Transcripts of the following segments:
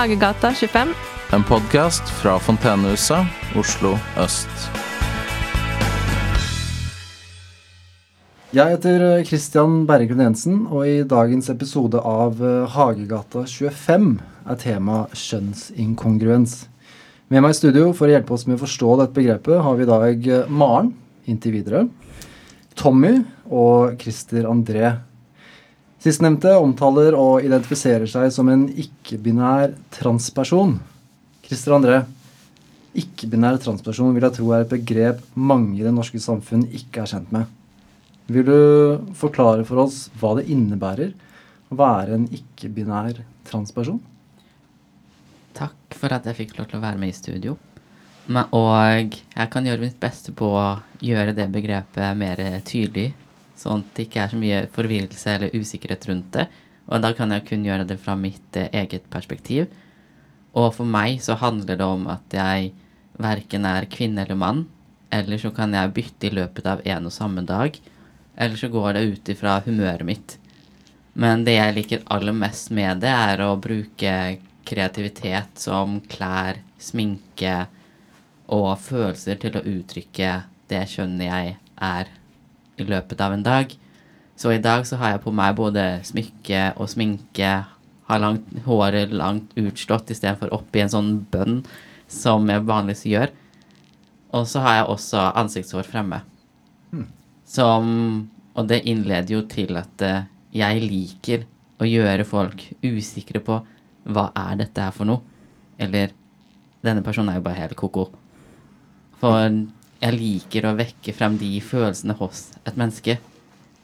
Hagegata 25. En podkast fra Fontenehuset, Oslo øst. Jeg heter eh, Christian Berggrunn Jensen, og i dagens episode av eh, Hagegata 25 er tema kjønnsinkongruens. Med meg i studio for å hjelpe oss med å forstå dette begrepet har vi i dag eh, Maren, inntil videre, Tommy og Christer André. Sistnevnte omtaler og identifiserer seg som en ikke-binær transperson. Christer André, ikke-binær transperson vil jeg tro er et begrep mange i det norske samfunn ikke er kjent med. Vil du forklare for oss hva det innebærer å være en ikke-binær transperson? Takk for at jeg fikk lov til å være med i studio. Og jeg kan gjøre mitt beste på å gjøre det begrepet mer tydelig, sånn at det ikke er så mye forvirrelse eller usikkerhet rundt det. Og da kan jeg kun gjøre det fra mitt eh, eget perspektiv. Og for meg så handler det om at jeg verken er kvinne eller mann, eller så kan jeg bytte i løpet av en og samme dag, eller så går det ut ifra humøret mitt. Men det jeg liker aller mest med det, er å bruke kreativitet som klær, sminke og følelser til å uttrykke det kjønnet jeg er i løpet av en dag. Så i dag så har jeg på meg både smykke og sminke, har langt, håret langt utslått istedenfor oppi en sånn bønn som jeg vanligvis gjør. Og så har jeg også ansiktshår fremme. Som Og det innleder jo til at eh, jeg liker å gjøre folk usikre på hva er dette her for noe? Eller denne personen er jo bare helt ko-ko. For jeg liker å vekke frem de følelsene hos et menneske.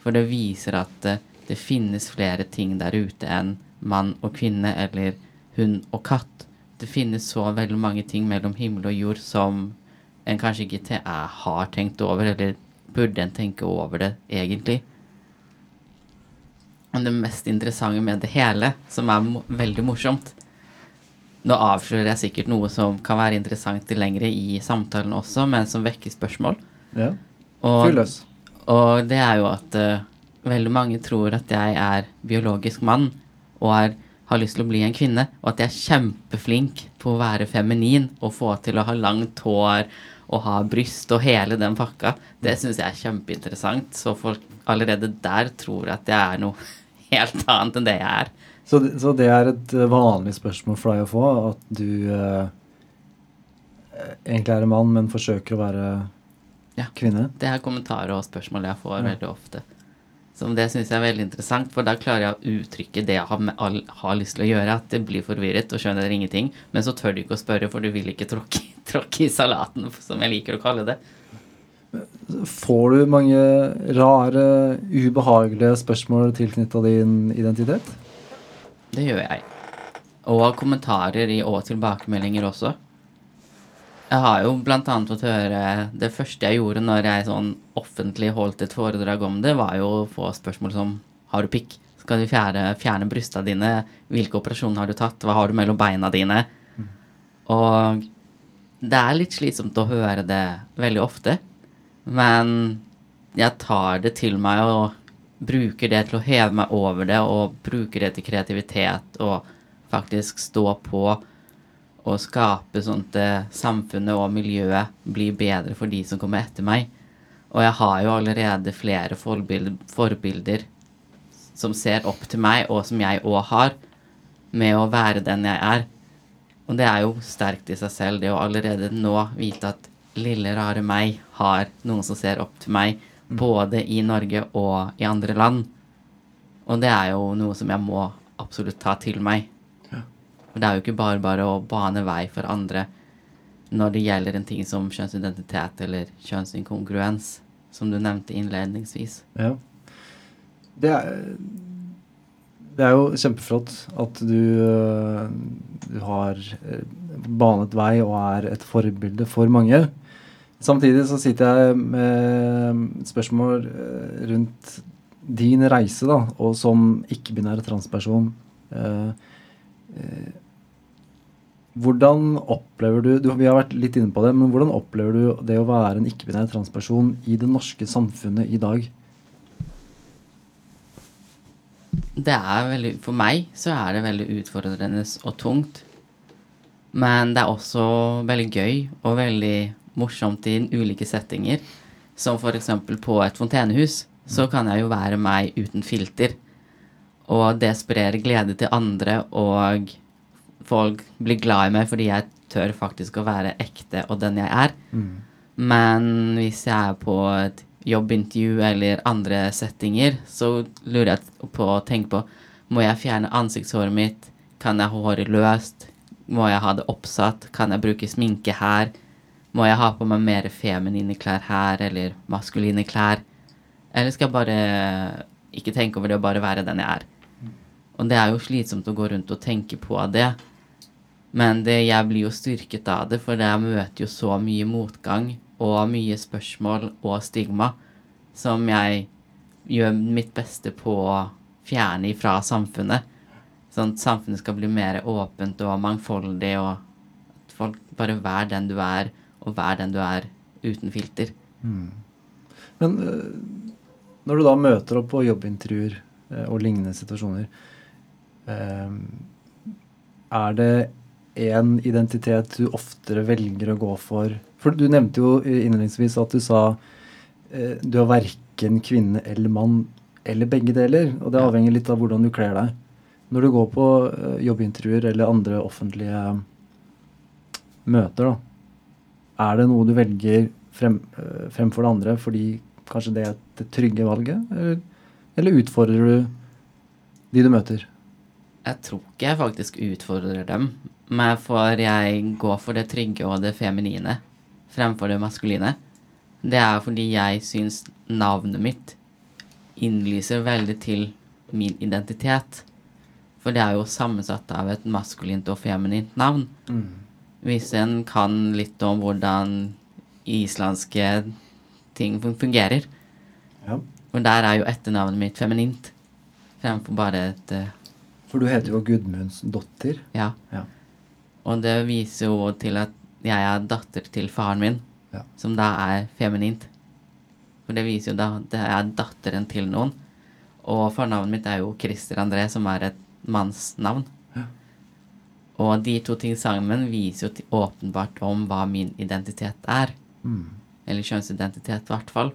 For det viser at eh, det finnes flere ting der ute enn mann og kvinne eller hund og katt. Det finnes så veldig mange ting mellom himmel og jord som en kanskje ikke te er, har tenkt over, eller burde en tenke over det egentlig. Men det mest interessante med det hele, som er mo veldig morsomt Nå avslører jeg sikkert noe som kan være interessant til lengre i samtalen også, men som vekker spørsmål. Ja. Og, og det er jo at uh, veldig mange tror at jeg er biologisk mann og er, har lyst til å bli en kvinne, og at jeg er kjempeflink på å være feminin og få til å ha langt hår og ha bryst og hele den pakka. Det syns jeg er kjempeinteressant, så folk allerede der tror at jeg er noe helt annet enn det jeg er. Så, så det er et vanlig spørsmål for deg å få, at du eh, egentlig er en mann, men forsøker å være Ja. kvinne? Det er kommentarer og spørsmål jeg får Ja. veldig ofte. Så det syns jeg er veldig interessant, for da klarer jeg å uttrykke det jeg har, all, har lyst til å gjøre. At det blir forvirret og skjønner ingenting. Men så tør du ikke å spørre, for du vil ikke tråkke, tråkke i salaten, som jeg liker å kalle det. Får du mange rare, ubehagelige spørsmål tilknytta din identitet? Det gjør jeg. Og kommentarer i, og tilbakemeldinger også. Jeg har jo blant annet fått høre Det første jeg gjorde når jeg sånn offentlig holdt et foredrag om det, var jo å få spørsmål som Har du pikk? Skal du fjerne, fjerne brysta dine? Hvilke operasjoner har du tatt? Hva har du mellom beina dine? Og det er litt slitsomt å høre det veldig ofte. Men jeg tar det til meg og bruker det til å heve meg over det, og bruker det til kreativitet og faktisk stå på og skape sånn at eh, samfunnet og miljøet blir bedre for de som kommer etter meg. Og jeg har jo allerede flere forbilder, forbilder som ser opp til meg, og som jeg òg har, med å være den jeg er. Og det er jo sterkt i seg selv, det å allerede nå vite at lille, rare meg har noen som ser opp til meg, både i Norge og i andre land. Og det er jo noe som jeg må absolutt ta til meg. For det er jo ikke bare bare å bane vei for andre når det gjelder en ting som kjønnsidentitet eller kjønnsinkongruens, som du nevnte innledningsvis. Ja. Det er, det er jo kjempeflott at du, du har øh, banet vei og er et forbilde for mange. Samtidig så sitter jeg med spørsmål øh, rundt din reise, da, og som ikke-binær transperson. øh, øh, hvordan opplever du, du Vi har vært litt inne på det, men hvordan opplever du det å være en ikke-binær transperson i det norske samfunnet i dag? Det er veldig, for meg så er det veldig utfordrende og tungt. Men det er også veldig gøy og veldig morsomt i ulike settinger. Som f.eks. på et fontenehus. Så kan jeg jo være meg uten filter. Og det sprer glede til andre, og folk blir glad i meg fordi jeg tør faktisk å være ekte og den jeg er. Men hvis jeg er på et jobbintervju eller andre settinger, så lurer jeg på å tenke på Må jeg fjerne ansiktshåret mitt? Kan jeg ha håret løst? Må jeg ha det oppsatt? Kan jeg bruke sminke her? Må jeg ha på meg mer feminine klær her, eller maskuline klær? Eller skal jeg bare ikke tenke over det og bare være den jeg er? Og det er jo slitsomt å gå rundt og tenke på det. Men det, jeg blir jo styrket av det, for jeg møter jo så mye motgang og mye spørsmål og stigma som jeg gjør mitt beste på å fjerne ifra samfunnet. Sånn at samfunnet skal bli mer åpent og mangfoldig, og at folk bare vær den du er, og vær den du er uten filter. Men eh, når du da møter opp på jobbintervjuer eh, og lignende situasjoner, eh, er det en identitet du oftere velger å gå for? For du nevnte jo innledningsvis at du sa du er verken kvinne eller mann, eller begge deler. Og det avhenger litt av hvordan du kler deg. Når du går på jobbintervjuer eller andre offentlige møter, da, er det noe du velger frem, eh, fremfor det andre fordi kanskje det er det trygge valget? Eller, eller utfordrer du de du møter? Jeg tror ikke jeg faktisk utfordrer dem, men for jeg går for det trygge og det feminine fremfor det maskuline. Det er fordi jeg syns navnet mitt innlyser veldig til min identitet. For det er jo sammensatt av et maskulint og feminint navn. Hvis en kan litt om hvordan islandske ting fungerer. Ja. Og der er jo etternavnet mitt feminint fremfor bare et uh, For du heter jo Gudmundsdottir. Ja. Ja. Og det viser jo til at jeg er datter til faren min, Ja. som da er feminint. For det viser jo da at jeg er datteren til noen. Og fornavnet mitt er jo Christer André, som er et mannsnavn. Og de to ting sammen viser jo åpenbart om hva min identitet er. Mm. Eller kjønnsidentitet, i hvert fall.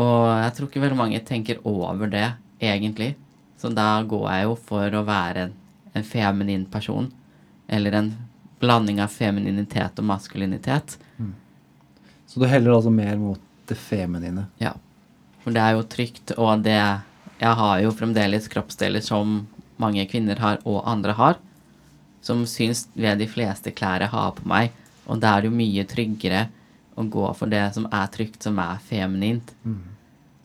Og jeg tror ikke veldig mange tenker over det, egentlig. Så da går jeg jo for å være en, en feminin person. Eller en blanding av femininitet og maskulinitet. Så du heller altså mer mot det feminine. Ja. For det er jo trygt, og det Jeg har jo fremdeles kroppsdeler som mange kvinner har, og andre har, som syns ved de fleste klær jeg har på meg. Og da er det jo mye tryggere å gå for det som er trygt, som er feminint.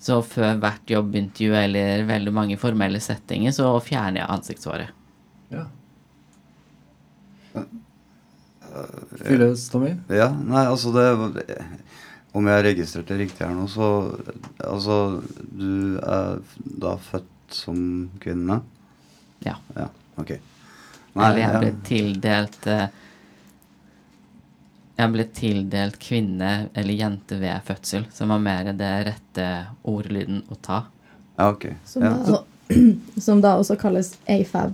Så før hvert jobbintervju eller veldig mange formelle settinger, så fjerner jeg ansiktshåret. Ja. Fylles, Tommy? Ja, nei, altså det Om jeg har registrert det riktig her nå, så Altså, du er da født som kvinne? Ja. Ja, ok. Eller jeg ja. ble tildelt eh, Jeg ble tildelt kvinne eller jente ved fødsel, som var mer det rette ordlyden å ta. Ja, ok. Som, Ja. da, som da også kalles AFAB.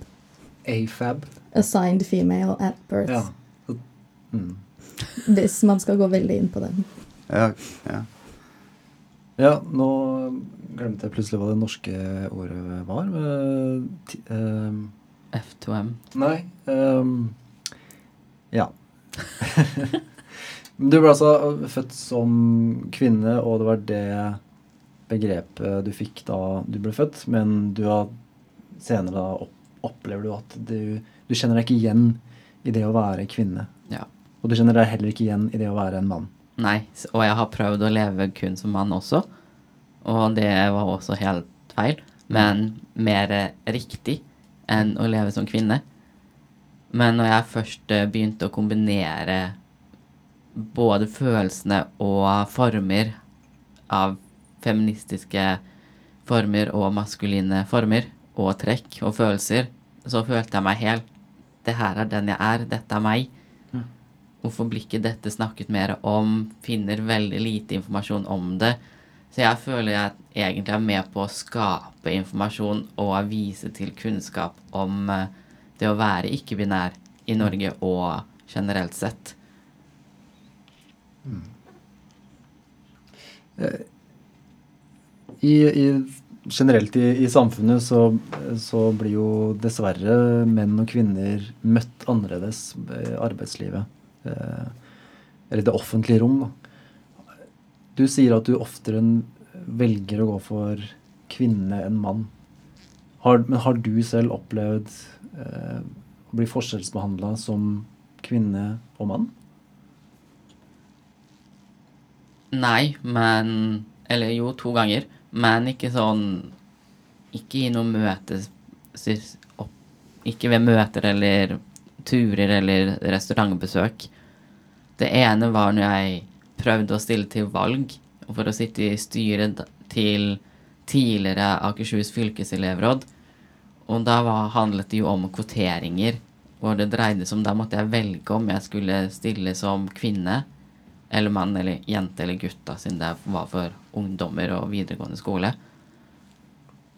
AFAB. Assigned female at birth. Ja. Mm. Hvis man skal gå veldig inn på den. Ja, ja. Ja, nå glemte jeg plutselig hva det norske ordet var. ehm, F2M. nei Um, Ja. Du ble altså født som kvinne, og det var det begrepet du fikk da du ble født, men du har senere da opp, opplever du at du, du kjenner deg ikke igjen i det å være kvinne. Ja. Og du kjenner deg heller ikke igjen i det å være en mann. Nei, og jeg har prøvd å leve kun som mann også. Og det var også helt feil. Men mer eh, riktig enn å leve som kvinne. Men når jeg først eh, begynte å kombinere både følelsene og former av feministiske former og maskuline former og trekk og følelser, så følte jeg meg helt Det her er den jeg er. Dette er meg. Hvorfor blir ikke dette snakket mer om? Finner veldig lite informasjon om det. Så jeg føler jeg egentlig er med på å skape informasjon og vise til kunnskap om eh, det å være ikke-binær i Norge og generelt sett. I, i, generelt i, i samfunnet så, så blir jo dessverre menn og kvinner møtt annerledes i arbeidslivet. Eh, eller det offentlige rom, da. Du sier at du oftere velger å gå for kvinne enn mann. Har, men har du selv opplevd eh, å bli forskjellsbehandla som kvinne og mann? Nei, men Eller jo, to ganger. Men ikke sånn Ikke i noe møte Ikke ved møter eller turer eller restaurantbesøk. Det ene var når jeg prøvde å stille til valg for å sitte i styret til tidligere Akershus fylkeselevråd. Og da var, handlet det jo om kvoteringer. hvor det dreide seg om Da måtte jeg velge om jeg skulle stille som kvinne eller mann eller jente eller gutt, da, siden det var for ungdommer og videregående skole.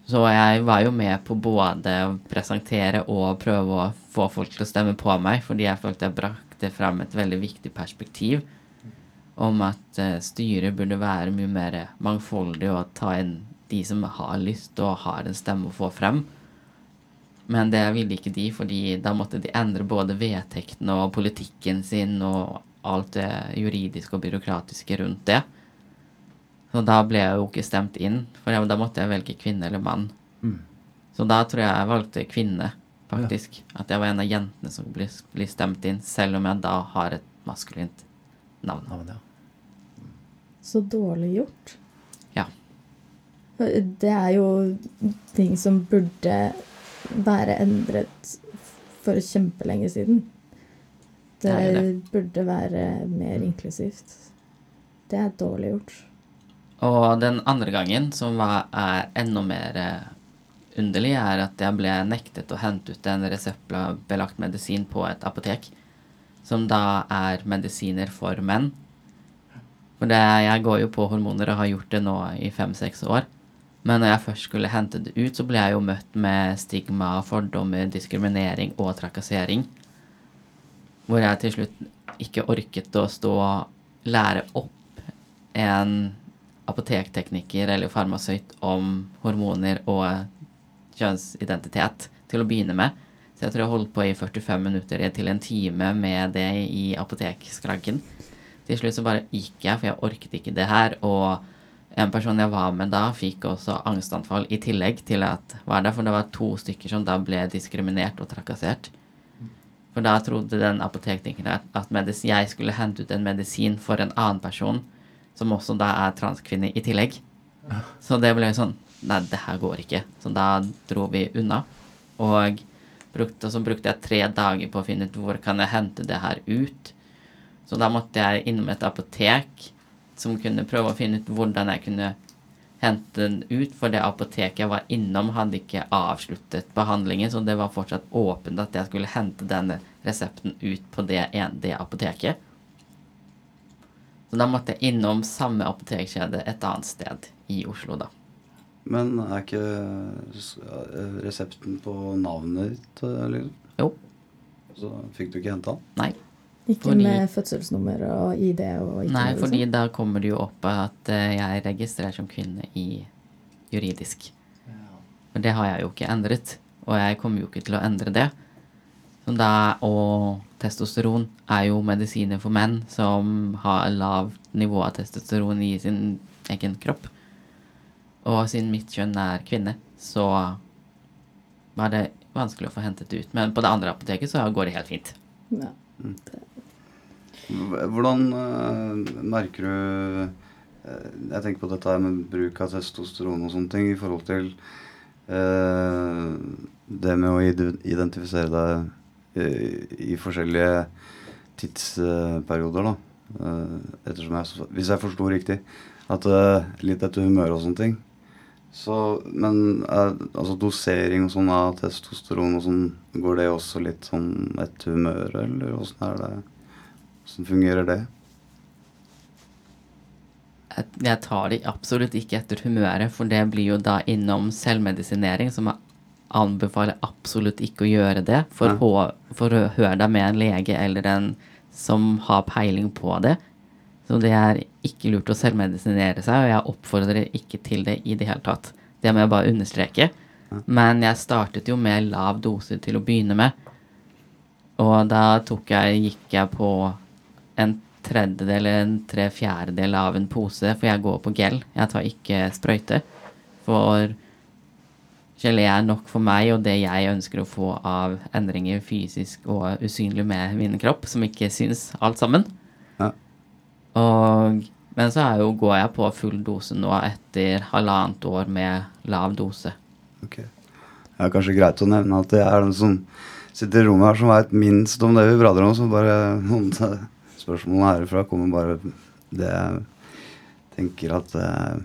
Så jeg var jo med på både å presentere og prøve å få folk til å stemme på meg, fordi jeg følte jeg brakte frem et veldig viktig perspektiv om at eh, styret burde være mye mer mangfoldig og ta inn de som har lyst og har en stemme å få frem. Men det ville ikke de, fordi da måtte de endre både vedtektene og politikken sin og alt det juridiske og byråkratiske rundt det. Så da ble jeg jo ikke stemt inn, for da måtte jeg velge kvinne eller mann. Mm. Så da tror jeg jeg valgte kvinne, faktisk. At jeg var en av jentene som ble, ble stemt inn, selv om jeg da har et maskulint navn. Navn, ja. Så dårlig gjort. Ja. Det er jo ting som burde være endret for kjempelenge siden. Det, Det det, burde være mer inklusivt. Det er dårlig gjort. Og den andre gangen, som var, er enda mer eh, underlig, er at jeg ble nektet å hente ut en reseptbelagt medisin på et apotek, som da er medisiner for menn. For det, jeg går jo på hormoner og har gjort det nå i fem-seks år. Men når jeg først skulle hente det ut, så ble jeg jo møtt med stigma, fordommer, diskriminering og trakassering. Hvor jeg til slutt ikke orket å stå og lære opp en apotektekniker eller farmasøyt om hormoner og kjønnsidentitet til å begynne med. Så jeg tror jeg holdt på i 45 minutter til en time med det i apotekskranken. Til slutt så bare gikk jeg, for jeg orket ikke det her. Og en person jeg var med da, fikk også angstanfall i tillegg til at var der, for det var to stykker som da ble diskriminert og trakassert. For da trodde den apotekteknikeren at, jeg skulle hente ut en medisin for en annen person, som også da er transkvinne i tillegg. Så det ble sånn Nei, det her går ikke. Så da dro vi unna. Og brukte, så brukte jeg tre dager på å finne ut hvor kan jeg hente det her ut. Så da måtte jeg innom et apotek som kunne prøve å finne ut hvordan jeg kunne hente den ut. For det apoteket jeg var innom, hadde ikke avsluttet behandlingen, så det var fortsatt åpent at jeg skulle hente denne resepten ut på det, det apoteket. Så da måtte jeg innom samme apotekkjede et annet sted i Oslo, da. Men er ikke eh, resepten på navnet ditt, liksom? Jo. Så fikk du ikke henta den? Nei. Ikke Fordi- med fødselsnummer og ID og ikke Nei, fordi sånt. da kommer det jo opp at eh, jeg er registrert som kvinne i juridisk. For det har jeg jo ikke endret, og jeg kommer jo ikke til å endre det. Så da, og testosteron er jo medisiner for menn som har lavt nivå av testosteron i sin egen kropp. Og siden mitt kjønn er kvinne, så var det vanskelig å få hentet det ut. Men på det andre apoteket så går det helt fint. Ja. H- Hvordan eh, merker du eh, Jeg tenker på dette her med bruk av testosteron og sånne ting i forhold til eh, det med å identifisere deg i, forskjellige tidsperioder, da. Ettersom jeg, hvis jeg forsto riktig, at litt etter humør og sånne ting. Så, men eh, altså dosering og sånn av testosteron og sånn, går det også litt sånn etter humøret, eller åssen er det? Hvordan fungerer det? Jeg, tar det absolutt ikke etter humøret, for det blir jo da innom selvmedisinering, som jeg anbefaler absolutt ikke å gjøre det. For, ja. for å høre deg med en lege eller en som har peiling på det. Så det er ikke lurt å selvmedisinere seg, og jeg oppfordrer ikke til det i det hele tatt. Det må jeg bare understreke. Men jeg startet jo med lav dose til å begynne med. Og da tok jeg, gikk jeg på en tredjedel eller en tre fjerdedel av en pose, for jeg går på gel. Jeg tar ikke sprøyte. For gelé er nok for meg og det jeg ønsker å få av endringer fysisk og usynlig med min kropp, som ikke syns alt sammen. Ja. Og, men så jo, går jeg på full dose nå etter halvannet år med lav dose. Ok. Det er kanskje greit å nevne at det er den som sitter i rommet her som veit minst om det vi prater om. som bare noen spørsmålene herfra kommer bare det jeg tenker at jeg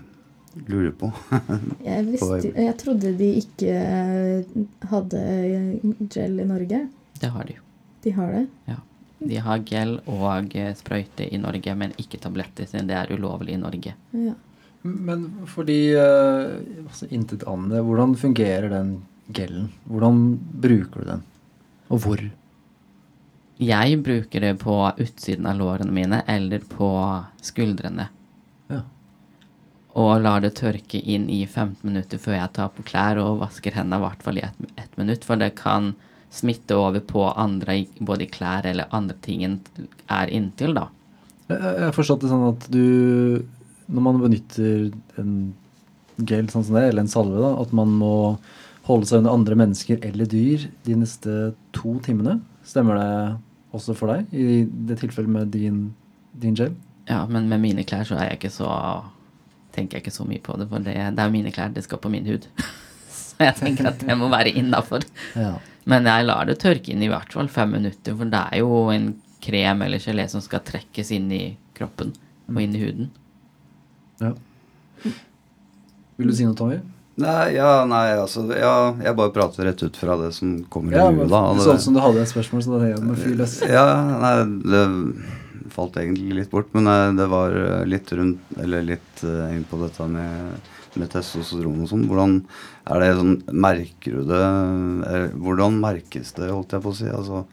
lurer på. Jeg, visste, jeg trodde de ikke eh, hadde gel i Norge. Det har de jo. De har det. De har gel og eh, sprøyte i Norge, men ikke tabletter, siden det er ulovlig i Norge. Ja. Men fordi altså, Intet annet, hvordan fungerer den gelen? Hvordan bruker du den? Og hvor? Jeg bruker det på utsiden av lårene mine eller på skuldrene. Ja. Og lar det tørke inn i 15 minutter før jeg tar på klær og vasker hendene i hvert fall i ett et minutt, for det kan smitte over på andre, både i klær eller andre ting en er inntil, da. Jeg har forstått det sånn at du Når man benytter en gel sånn som det, eller en salve, da, at man må holde seg under andre mennesker eller dyr de neste to timene. Stemmer det også for deg i det tilfellet med din, din gel? Ja, men med mine klær så er jeg ikke så tenker jeg ikke så mye på det, for det, det er mine klær, det skal på min hud. så jeg tenker at det må være innafor. Ja. Men jeg lar det tørke inn i hvert fall fem minutter, for det er jo en krem eller gelé som skal trekkes inn i kroppen og inn i huden. ja. Vil du si noe, Tommy? Nei, ja, nei, altså ja, Jeg bare prater rett ut fra det som kommer Ja, i huet, da. det det- så ut som du hadde et spørsmål, så da jeg må fyr løs. Ja, nei, det falt egentlig litt bort, men nei, det var eh, litt rundt Eller litt uh, inn på dette med, med testosteron og sånn. Hvordan er det sånn Merker du det er, Hvordan merkes det, holdt jeg på å si? Altså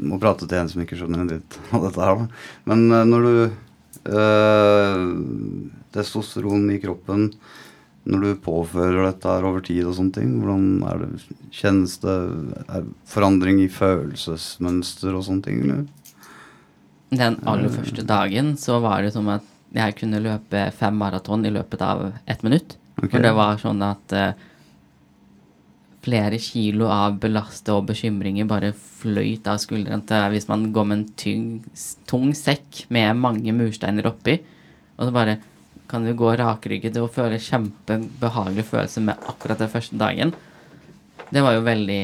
Må prate til en som ikke skjønner en dritt av dette her, da. Men uh, når du uh, Testosteron i kroppen når du påfører dette her over tid og sånne ting, hvordan er det Kjennes det forandring i følelsesmønster og sånne ting, eller? Den aller første dagen så var det som at jeg kunne løpe fem maraton i løpet av ett minutt. Okay. For det var sånn at uh, flere kilo av belaste og bekymringer bare fløyt av skuldrene til hvis man går med en tyng, tung sekk med mange mursteiner oppi, og så bare kan du gå rakrygget og føle kjempebehagelig følelse med akkurat den første dagen. Det var jo veldig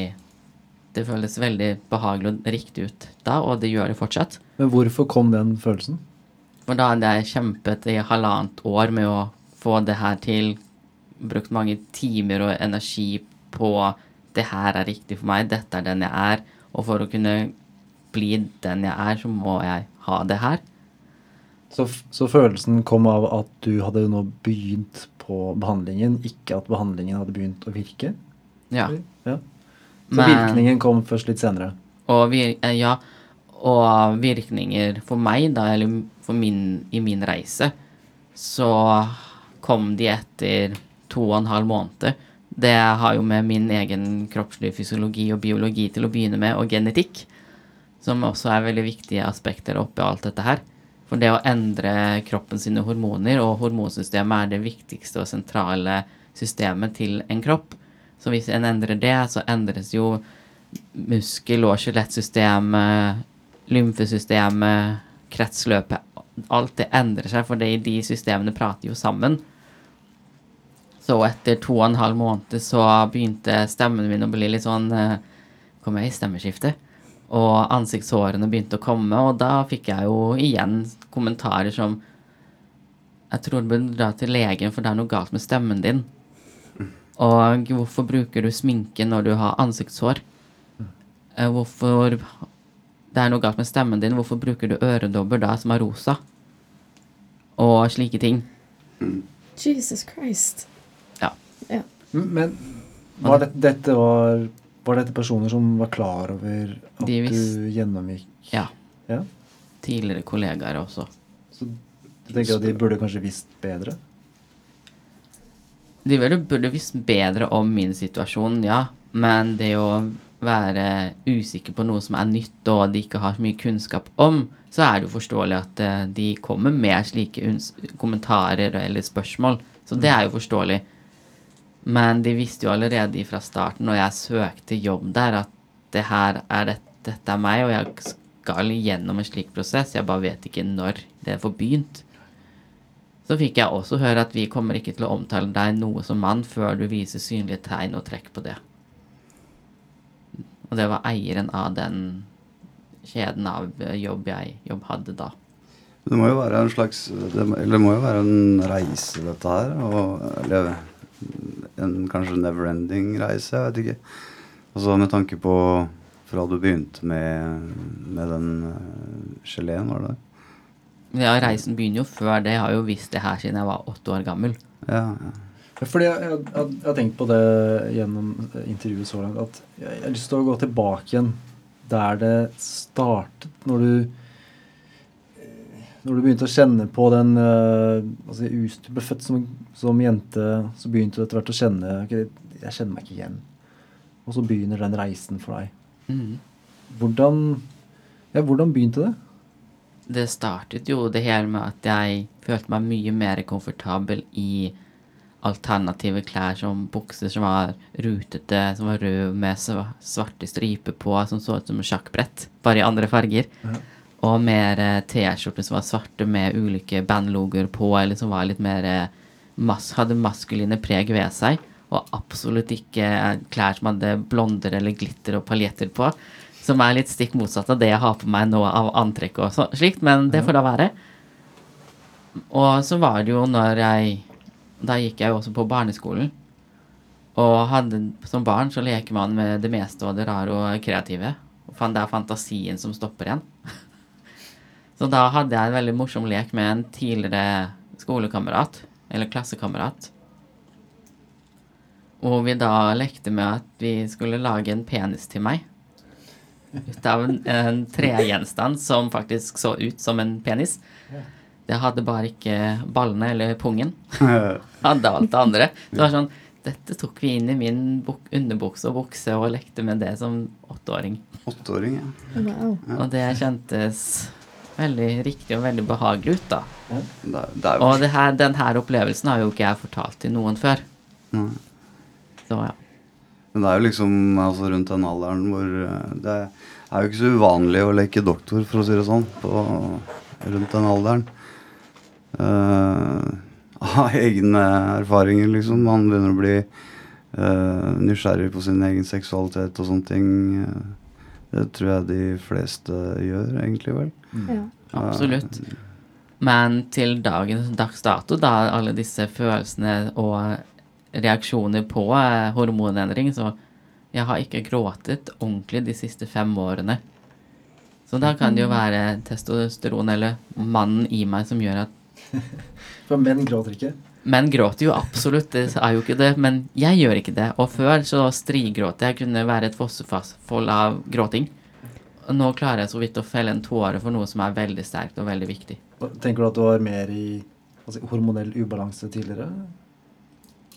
Det føles veldig behagelig og riktig ut da, og det gjør det fortsatt. Men hvorfor kom den følelsen? For da hadde jeg kjempet i halvannet år med å få det her til. Brukt mange timer og energi på det her er riktig for meg, dette er den jeg er. Og for å kunne bli den jeg er, så må jeg ha det her. Så, så følelsen kom av at du hadde nå begynt på behandlingen, ikke at behandlingen hadde begynt å virke? Ja. ja. Så Men- virkningen kom først litt senere? Og, vir eh, ja, og virkninger for meg, da, eller for min, i min reise, så kom de etter to og en halv måned. Det har jo med min egen kroppslige fysiologi og biologi til å begynne med, og genetikk, som også er veldig viktige aspekter oppi alt dette her. For det å endre kroppen sine hormoner, og hormonsystemet er det viktigste og sentrale systemet til en kropp. Så hvis en endrer det, så endres jo muskel- og skjelettsystemet, lymfesystemet, kretsløpet Alt det endrer seg, for de systemene prater jo sammen. Så etter to og en halv måned så begynte stemmen min å bli litt sånn eh, Kom jeg i stemmeskifte? Og ansiktshårene begynte å komme, og da fikk jeg jo igjen kommentarer som Jeg tror du bør dra til legen, for det er noe galt med stemmen din. Og hvorfor bruker du sminke når du har ansiktshår? Eh, Hvorfor Det er noe galt med stemmen din. Hvorfor bruker du øredobber da som er rosa? Og slike ting. Jesus Christ. Ja. Ja. Men Var det, dette var, var dette personer som var klar over at du gjennomgikk Ja. Ja? Tidligere kollegaer også. Så du tenker at de burde kanskje visst bedre? De burde visst bedre om min situasjon, ja. Men det å være usikker på noe som er nytt, og de ikke har så mye kunnskap om, så er det jo forståelig at eh, de kommer med slike kommentarer eller spørsmål. Så det er jo forståelig. Men de visste jo allerede fra starten, når jeg søkte jobb der, at det her er det, dette er meg, og jeg skal gjennom en slik prosess. Jeg bare vet ikke når det får begynt. Så fikk jeg også høre at vi kommer ikke til å omtale deg noe som mann før du viser synlige tegn og trekk på det. Og det var eieren av den kjeden av jobb jeg jobb hadde da. Det må jo være en slags Det må, eller det må jo være en reise, dette her. Og, eller en kanskje never-ending reise, jeg vet ikke. Altså med tanke på fra du begynte med, med den uh, geleen, var det det? Ja, reisen begynner jo før det. Jeg har jo visst det her siden jeg var åtte år gammel. Ja, ja. Fordi jeg, jeg, jeg, jeg har tenkt på det gjennom intervjuet så langt, at jeg, jeg har lyst til å gå tilbake igjen der det startet, når du når du begynte å kjenne på den uh, altså, Du ble født som, som jente, så begynte du etter hvert å kjenne ok, Jeg kjenner meg ikke igjen. Og så begynner den reisen for deg. Hvordan, ja, hvordan begynte det? Det startet jo det hele med at jeg følte meg mye mer komfortabel i alternative klær som bukser som var rutete, som var røde med svarte striper på, som så ut som sjakkbrett, bare i andre farger. Og mer eh, T-skjorter som var svarte med ulike bandlogoer på, eller som var litt mer eh, mas hadde maskuline preg ved seg. Og absolutt ikke klær som hadde blonder eller glitter og paljetter på. Som er litt stikk motsatt av det jeg har på meg nå av antrekk og så, slikt, men det får da være. Og så var det jo når jeg Da gikk jeg jo også på barneskolen. Og hadde, som barn så leker man med det meste og det rare og kreative. Og det er fantasien som stopper igjen. så da hadde jeg en veldig morsom lek med en tidligere skolekamerat, eller klassekamerat. Og vi da lekte med at vi skulle lage en penis til meg. Ut av en, en tregjenstand som faktisk så ut som en penis. Det hadde bare ikke ballene eller pungen. Hadde alt det andre. Det var sånn Dette tok vi inn i min buk underbukse og bukse og lekte med det som åtteåring. Åtteåring, ja. Wow. Og det kjentes veldig riktig og veldig behagelig ut, da. Det, det er jo Og det her, den her opplevelsen har jo ikke jeg fortalt til noen før. Nei. Så ja. Men det er jo liksom altså, rundt den alderen hvor eh, Det er jo ikke så uvanlig å leke doktor, for å si det sånn, på, rundt den alderen. Uh, av egne erfaringer, liksom. Man begynner å bli uh, nysgjerrig på sin egen seksualitet og sånne ting. Det tror jeg de fleste gjør, egentlig, vel. Ja. Absolutt. Men til dagens dags dato, da alle disse følelsene og reaksjoner på eh, hormonendring, så jeg har ikke gråtet ordentlig de siste fem årene. Så da kan det jo være testosteron eller mannen i meg som gjør at For menn gråter ikke. Menn gråter jo absolutt, det er jo ikke det, men jeg gjør ikke det. Og før så strigråt jeg, kunne være et fossefall av gråting. Og nå klarer jeg så vidt å felle en tåre for noe som er veldig sterkt og veldig viktig. Tenker du at du var mer i altså, hormonell ubalanse tidligere?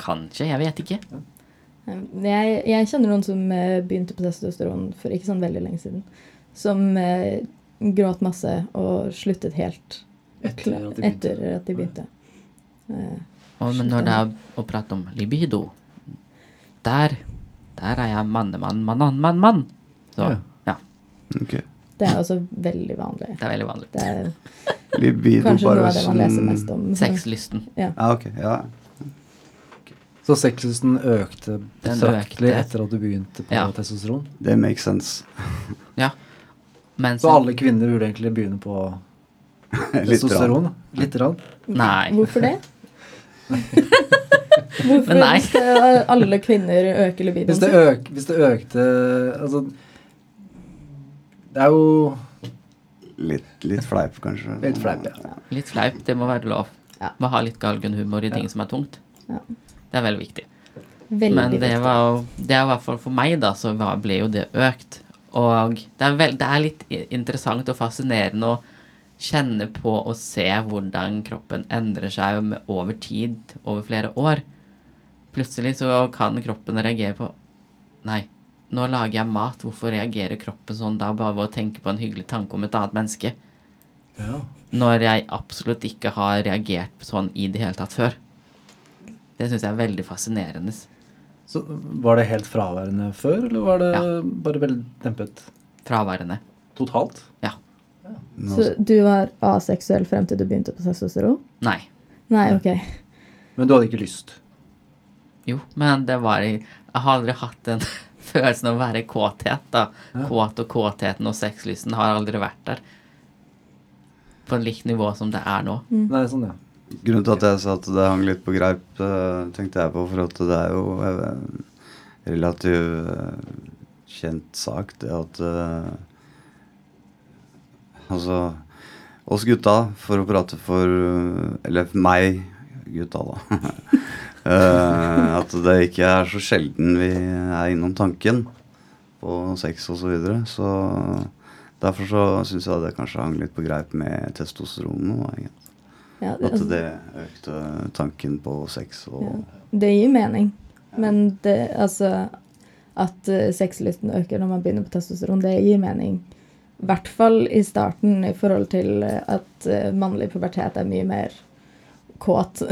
Kanskje, jeg vet ikke. Jeg, jeg kjenner noen som eh, begynte på testosteron for ikke sånn veldig lenge siden. Som eh, gråt masse og sluttet helt Etter at de begynte. etter at de begynte. Eh, Og, men når det er å prate om libido, der, der er jeg mannemann, mann, mann, mann. Så Ja. ja, Ok. det er også veldig vanlig. det er veldig vanlig. Det er Libido kanskje bare noe av det man leser mest om. Sexlysten. Ja. Ja, okay, Ja. Så sexlysten økte betraktelig etter at du begynte på Ja. testosteron? Det makes sense. Ja. Men Så alle kvinner burde egentlig begynne på testosteron? Lite grann? Nei. Hvorfor det? Hvorfor hvis nei. skal alle kvinner øke libidoen Hvis det, sin? øk, hvis det økte Altså Det er jo Litt, litt fleip, kanskje. litt fleip, ja. Litt fleip, det må være lov. Ja. Må ha litt galgenhumor i ting som er tungt. Ja. Det er veldig viktig. Veldig Men det viktig. var jo Det er i hvert fall for meg, da, så var, ble jo det økt. Og det er, veld, det er litt interessant og fascinerende å kjenne på og se hvordan kroppen endrer seg med, over tid, over flere år. Plutselig så kan kroppen reagere på Nei, nå lager jeg mat. Hvorfor reagerer kroppen sånn da, bare ved å tenke på en hyggelig tanke om et annet menneske? Ja. Når jeg absolutt ikke har reagert sånn i det hele tatt før. Det syns jeg er veldig fascinerende. Så var det helt fraværende før, eller var det Ja. bare veldig dempet Fraværende. totalt? Ja. ja. Så du var aseksuell frem til du begynte på testosteron? Nei. Nei, ok. Men du hadde ikke lyst? Jo, men det var Jeg har aldri hatt den følelsen av å være kåthet, da. Ja. Kåt og kåtheten og sexlysten har aldri vært der. På en likt nivå som det er nå. Nei, sånn, ja. Grunnen til at jeg sa at det hang litt på greip, eh, tenkte jeg på, for at det er jo en relativt eh, kjent sak, det at eh, Altså oss gutta, for å prate for eh, Eller meg, gutta, da. eh, at det ikke er så sjelden vi er innom tanken på sex osv. Så, videre. så derfor så syns jeg det kanskje hang litt på greip med testosteron nå. det. At altså, det økte tanken på sex og Ja. det gir mening. Men det, altså At uh, sexlysten øker når man begynner på testosteron, det gir mening. I hvert fall i starten i forhold til eh, at eh, mannlig pubertet er mye mer kåt.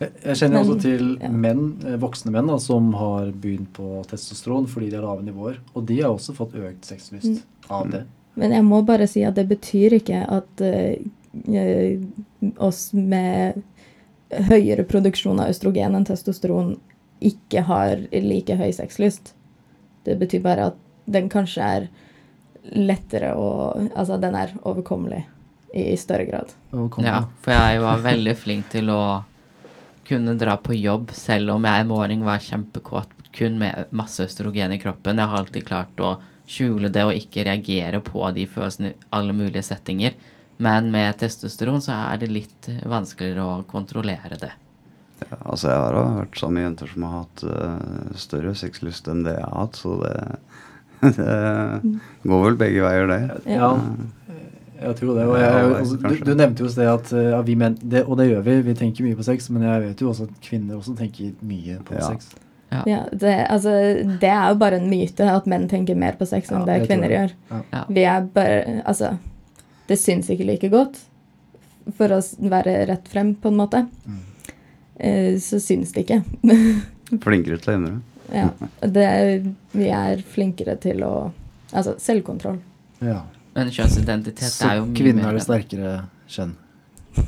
Jeg kjenner Men- også til ja. menn, eh, voksne menn da, som har begynt på testosteron fordi de har lave nivåer. Og de har også fått økt sexlyst av det. Men jeg må bare si at det betyr ikke at eh, eh, oss med høyere produksjon av østrogen enn testosteron ikke har like høy sexlyst. Det betyr bare at den kanskje er lettere å Altså, den er overkommelig i større grad. Ja, for jeg var veldig flink til å kunne dra på jobb selv om jeg en morgen var kjempekåt kun med masse østrogen i kroppen. Jeg har alltid klart å skjule det og ikke reagere på de følelsene i alle mulige settinger. Men med testosteron så er det litt vanskeligere å kontrollere det. ja, Altså, jeg har også hørt samme jenter som har hatt uh, større sexlyst enn det jeg har hatt, så det, det går vel begge veier, det. Ja, jeg tror det. Og jeg, altså, du, du nevnte jo i sted at eh, ja, vi menn det, og det gjør vi, vi tenker mye på sex, men jeg vet jo også at kvinner også tenker mye på Ja. sex. Ja. Ja, det, altså, det er jo bare en myte at menn tenker mer på sex enn Ja, det kvinner det. gjør. Vi er bare Altså, det syns ikke like godt, for å være rett frem, på en måte. Mm. Eh, så syns det ikke. Flinkere til å endre ja. Det, er- vi er flinkere til å Altså, selvkontroll. Ja. Men kjønnsidentitet Så er jo mye kvinner mer er det sterkere kjønn.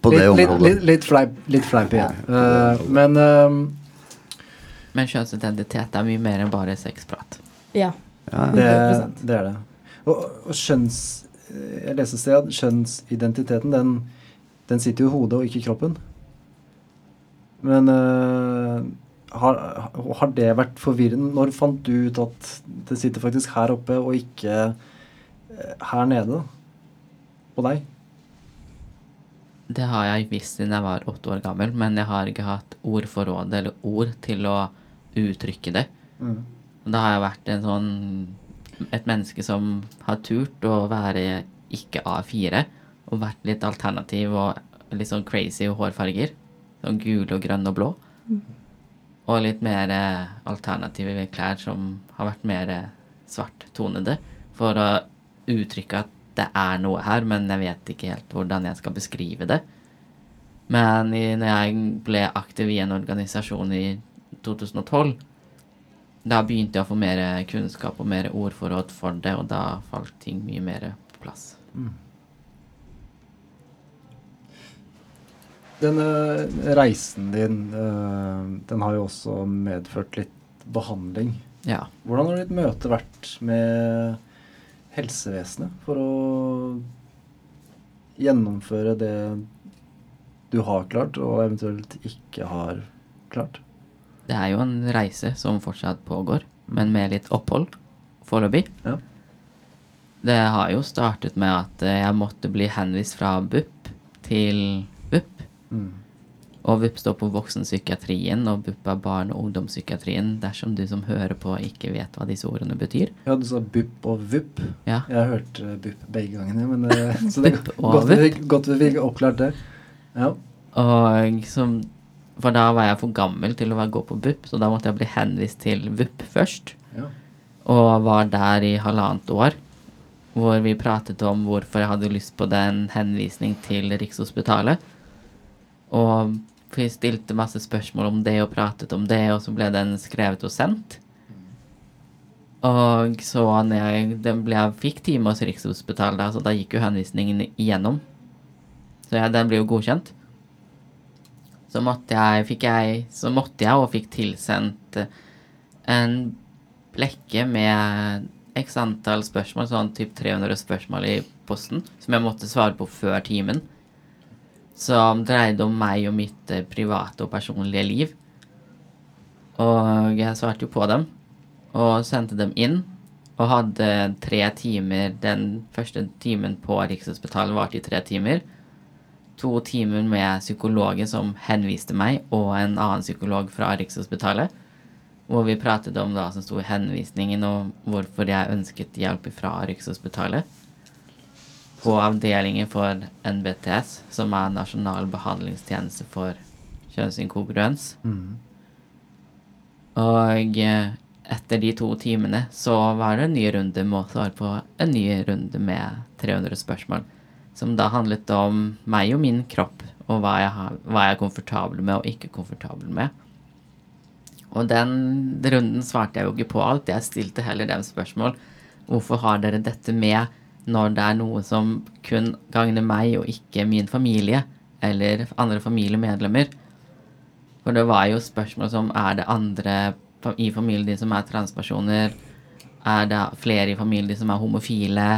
På det litt, området. litt, litt fleip, litt fleip igjen. Eh, men uh, Men kjønnsidentitet er mye mer enn bare sexprat. Ja. Ja, det, det er det. Og, og skjønns... Jeg leste et sted at kjønnsidentiteten, den, den sitter jo i hodet og ikke i kroppen. Men øh, har, har det vært forvirrende? Når fant du ut at det sitter faktisk her oppe og ikke eh, her nede? På deg? Det har jeg visst siden jeg var åtte år gammel, men jeg har ikke hatt ordforråd eller ord til å uttrykke det. Mm. Da har jeg vært en sånn et menneske som har turt å være ikke A4, og vært litt alternativ og litt sånn crazy hårfarger. Sånn gule og grønne og blå. Og litt mer eh, alternative klær som har vært mer eh, svarttonede. For å uttrykke at det er noe her, men jeg vet ikke helt hvordan jeg skal beskrive det. Men i, når jeg ble aktiv i en organisasjon i 2012, da begynte jeg å få mer kunnskap og mer ordforråd for det, og da falt ting mye mer på plass. Denne reisen din, eh, den har jo også medført litt behandling. Ja. Hvordan har ditt møte vært med helsevesenet for å gjennomføre det du har klart, og eventuelt ikke har klart? Det er jo en reise som fortsatt pågår, men med litt opphold foreløpig. Ja. Det har jo startet med at jeg måtte bli henvist fra BUP til BUP. Mm. Og BUP står på voksenpsykiatrien, og BUP er barne- og ungdomspsykiatrien, dersom du som hører på ikke vet hva disse ordene betyr. Ja, du sa BUP og VUP. Ja. Jeg har hørt eh, BUP begge gangene, men eh, så det er godt godt vi fikk oppklart det. Ja. Og som For da var jeg for gammel til å gå på BUP, så da måtte jeg bli henvist til VUP først. ja. Og var der i halvannet år. Hvor vi pratet om hvorfor jeg hadde lyst på den henvisning til Rikshospitalet. Og vi stilte masse spørsmål om det og pratet om det, og så ble den skrevet og sendt. Og så når jeg, den ble, jeg fikk time hos Rikshospitalet, så da gikk jo henvisningen igjennom. Så jeg, den ble jo godkjent. Så måtte jeg, fikk jeg, så måtte jeg og fikk tilsendt eh, en blekke med x antall spørsmål, sånn typ 300 spørsmål i posten, som jeg måtte svare på før timen. Som dreide om meg og mitt eh, private og personlige liv. Og jeg svarte jo på dem, og sendte dem inn. Og hadde tre timer Den første timen på Rikshospitalet varte i tre timer. To timer med psykologen som henviste meg, og en annen psykolog fra Rikshospitalet. Hvor vi pratet om hva som sto i henvisningen, og hvorfor jeg ønsket hjelp fra Rikshospitalet. På avdelingen for NBTS, som er Nasjonal behandlingstjeneste for kjønnsinkongruens. Og eh, etter de to timene så var det en ny runde med å svare på en ny runde med 300 spørsmål. Som da handlet om meg og min kropp, og hva jeg, har, hva jeg er komfortabel med og ikke komfortabel med. Og den runden svarte jeg jo ikke på alt. Jeg stilte heller dem spørsmål. Hvorfor har dere dette med når det er noe som kun gagner meg og ikke min familie eller andre familiemedlemmer? For det var jo spørsmål som er det andre i familien din som er transpersoner? Er det flere i familien din som er homofile?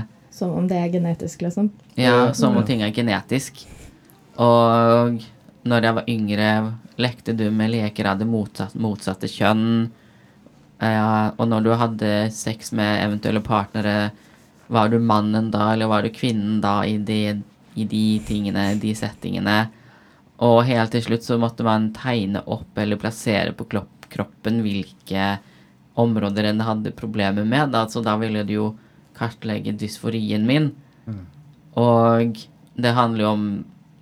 Som om det er genetisk, liksom. Ja, som om ting er genetisk. Og når jeg var yngre, lekte du med leker av det motsatt, motsatte kjønn. Ja, og når du hadde sex med eventuelle partnere, var du mannen da, eller var du kvinnen da i de, i de tingene, de settingene? Og helt til slutt så måtte man tegne opp eller plassere på kroppen hvilke områder en hadde problemer med. Da, så da ville du jo kartlegge dysforien min. Og det handler jo om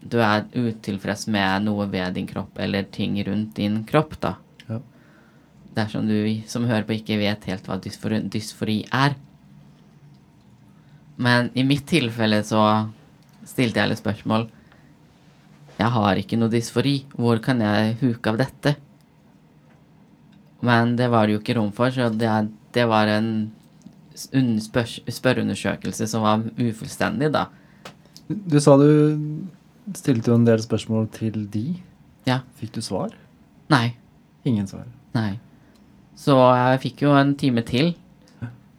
du er utilfreds med noe ved din kropp eller ting rundt din kropp, da. Ja. Dersom du som hører på ikke vet helt hva dysfori, dysfori er. Men i mitt tilfelle så stilte jeg litt spørsmål. Jeg har ikke noe dysfori. Hvor kan jeg huke av dette? Men det var det jo ikke rom for, så det, det var en spørreundersøkelse som var ufullstendig, da. Du sa du stilte jo en del spørsmål til de. Ja. Fikk du svar? Nei. Ingen svar. Nei. Så jeg fikk jo en time til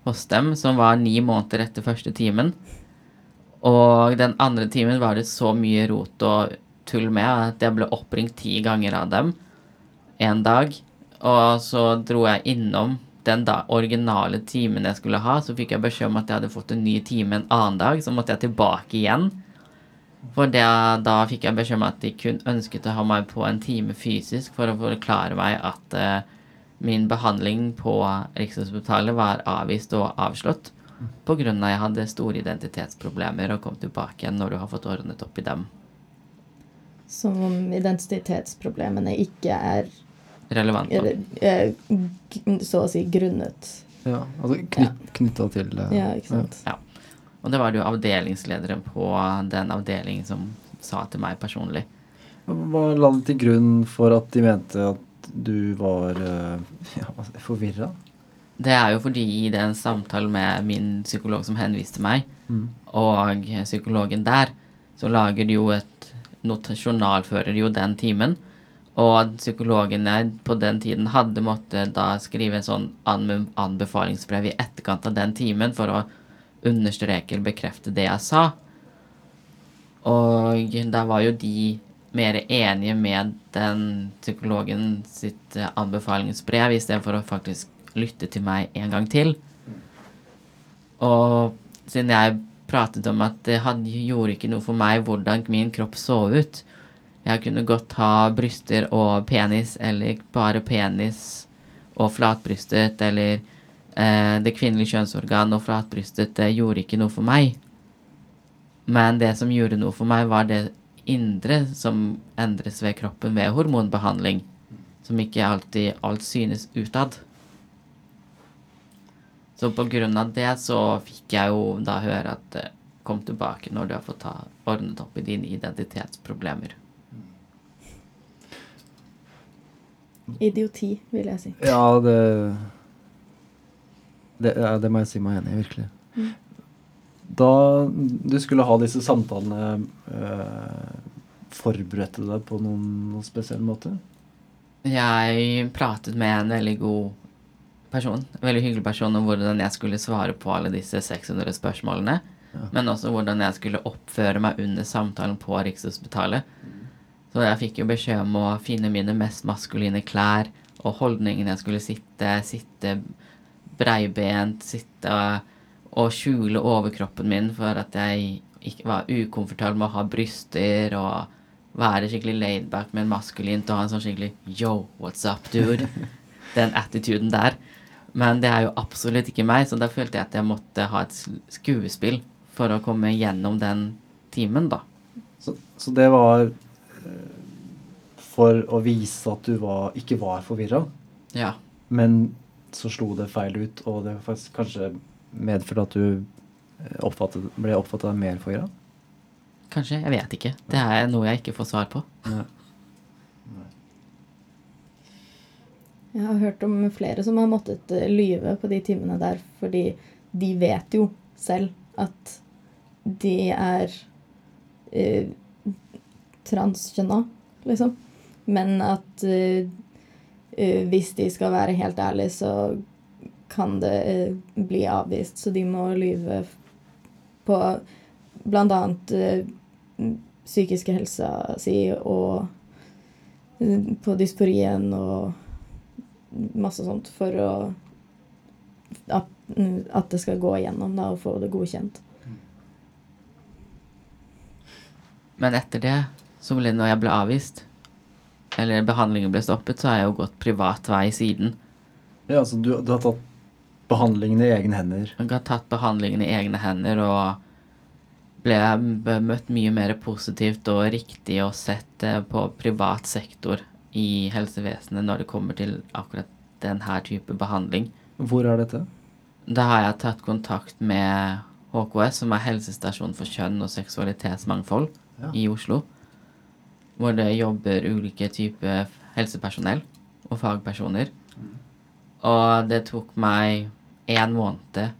hos dem, som var ni måneder etter første timen. Og den andre timen var det så mye rot og tull med at jeg ble oppringt ti ganger av dem en dag. Og så dro jeg innom den da originale timen jeg skulle ha, så fikk jeg beskjed om at jeg hadde fått en ny time en annen dag, så måtte jeg tilbake igjen. For det, da fikk jeg beskjed om at de kun ønsket å ha meg på en time fysisk for å forklare meg at uh, min behandling på Rikshospitalet var avvist og avslått grunn av jeg hadde store identitetsproblemer og kom tilbake igjen når du har fått ordnet opp i dem. Som om identitetsproblemene ikke er Relevant. da. eller, eh, så å si grunnet. Ja, altså knyt, knytta til eh, Ja, ikke sant. Og det var det jo avdelingslederen på den avdelingen som sa til meg personlig. Hva la de til grunn for at de mente at du var uh, ja, forvirra? Det er jo fordi i den samtalen med min psykolog som henviste meg, og psykologen der, så lager de jo et not journalfører jo den timen. Og psykologene på den tiden hadde måttet da skrive en sånn anbefalingsbrev i etterkant av den timen for å understreke eller bekrefte det jeg sa. Og da var jo de mer enige med den psykologen sitt eh, anbefalingsbrev i stedet for å faktisk lytte til meg en gang til. Og siden jeg pratet om at det hadde, gjorde ikke noe for meg hvordan min kropp så ut Jeg kunne godt ha bryster og penis, eller bare penis og flatbrystet, eller eh, det kvinnelige kjønnsorgan og flatbrystet, det gjorde ikke noe for meg. Men det som gjorde noe for meg, var det indre som endres ved kroppen ved hormonbehandling. Som ikke alltid alt synes utad. Så på grunn av det så fikk jeg jo da høre at eh, kom tilbake når du har fått ta, ordnet opp i dine identitetsproblemer. Idioti, vil jeg si. Ja, det det, ja, det må jeg si meg enig i, virkelig. Da du skulle ha disse samtalene, øh, forberedte du deg på noen, noen spesiell måte? Jeg pratet med en veldig god person, en veldig hyggelig person om hvordan jeg skulle svare på alle disse 600 spørsmålene. Men også hvordan jeg skulle oppføre meg under samtalen på Rikshospitalet. Så jeg fikk jo beskjed om å finne mine mest maskuline klær og holdningen jeg skulle sitte, sitte breibent, sitte og skjule overkroppen min for at jeg ikke var ukomfortabel med å ha bryster og være skikkelig laidback, men maskulint og ha en sånn skikkelig yo, what's up, dude? Den attituden der. Men det er jo absolutt ikke meg, så da følte jeg at jeg måtte ha et skuespill for å komme gjennom den timen, da. Så, så det var for å vise at du var, ikke var forvirra, Ja. men så slo det feil ut, og det faktisk kanskje medførte at du øh, oppfattet, ble oppfattet mer forvirra? Kanskje. Jeg vet ikke. Det er noe jeg ikke får svar på. Nei. Jeg har hørt om flere som har måttet eh, lyve på de timene der, fordi de vet jo selv at de er eh, transkjønna, liksom. Men at uh, hvis de skal være helt ærlige, så kan det uh, bli avvist. Så de må lyve på annet eh, psykiske helsa si og uh, på dysporien og masse sånt for å at, at det skal gå igjennom da, og få det godkjent. Men etter det, så ble når jeg ble avvist, eller behandlingen ble stoppet, så har jeg jo gått privat vei siden. Ja, altså du, du har tatt behandlingen i egne hender. Jeg har tatt behandlingen i egne hender og ble møtt mye mer positivt og riktig og sett eh, på privat sektor i helsevesenet når det kommer til akkurat denne type behandling. Hvor er dette? Da har jeg tatt kontakt med HKS, som er helsestasjon for kjønn og seksualitetsmangfold Ja. i Oslo. Hvor det jobber ulike typer helsepersonell og fagpersoner. Og det tok meg én måned,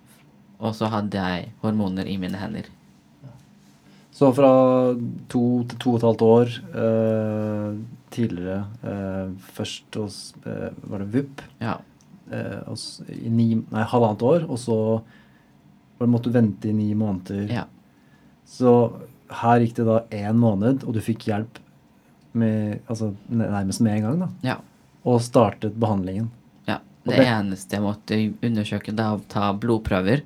og så hadde jeg hormoner i mine hender. Så fra to til to og et halvt år eh, tidligere eh, Først hos eh, Var det VUP? Ja. Eh, og I ni, nei, halvannet år, og så var det, måtte du vente i ni måneder. ja. Så her gikk det da én måned, og du fikk hjelp med, altså, nærmest med en gang. da. Ja. Og startet behandlingen. ja. Det det- eneste jeg måtte undersøke, det var å ta blodprøver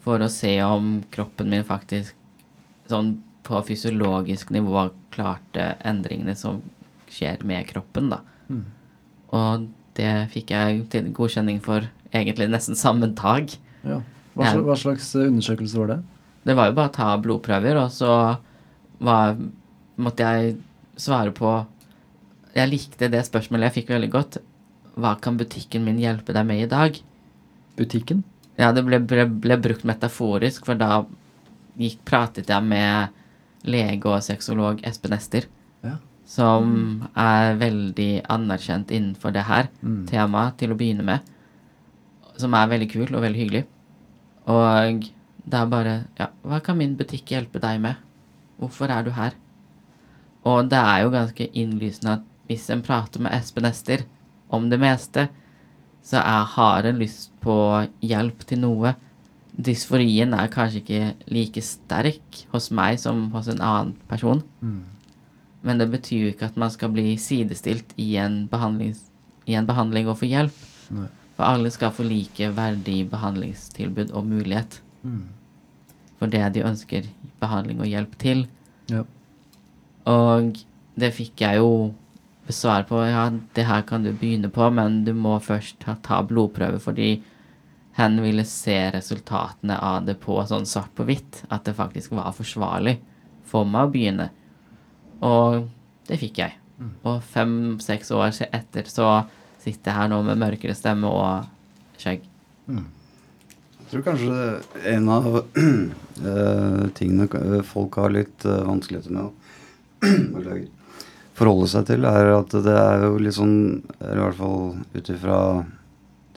for å se om kroppen min faktisk sånn på fysiologisk nivå klarte endringene som skjer med kroppen, da. Mm. Og det fikk jeg godkjenning for egentlig nesten samme dag. Ja. Hva, slags, hva slags undersøkelse var det? Det var jo bare å ta blodprøver, og så var, måtte jeg svare på Jeg likte det spørsmålet jeg fikk veldig godt. Hva kan butikken min hjelpe deg med i dag? Butikken? Ja, det ble, ble, ble brukt metaforisk, for da gikk, pratet jeg med lege og sexolog Espen Ester, Ja. som er veldig anerkjent innenfor det her Mm. temaet til å begynne med. Som er veldig kul og veldig hyggelig. Og det er bare Ja, hva kan min butikk hjelpe deg med? Hvorfor er du her? Og det er jo ganske innlysende at hvis en prater med Espen Ester om det meste, så er, har en lyst på hjelp til noe. Dysforien er kanskje ikke like sterk hos meg som hos en annen person. Mm. Men det betyr jo ikke at man skal bli sidestilt i en, i en behandling og få hjelp. Nei. For alle skal få like verdig behandlingstilbud og mulighet Mm. for det de ønsker behandling og hjelp til. Ja. Og det fikk jeg jo svar på. Ja, det her kan du begynne på, men du må først ta, ta blodprøve, fordi hen ville se resultatene av det på sånn svart på hvitt. At det faktisk var forsvarlig for meg å begynne. Og det fikk jeg. Og fem-seks år etter så sitter jeg her nå med mørkere stemme og skjegg. Jeg tror kanskje en av eh, tingene folk har litt uh, vanskeligheter med forholde seg til, er at det er jo litt sånn Eller i hvert fall ut ifra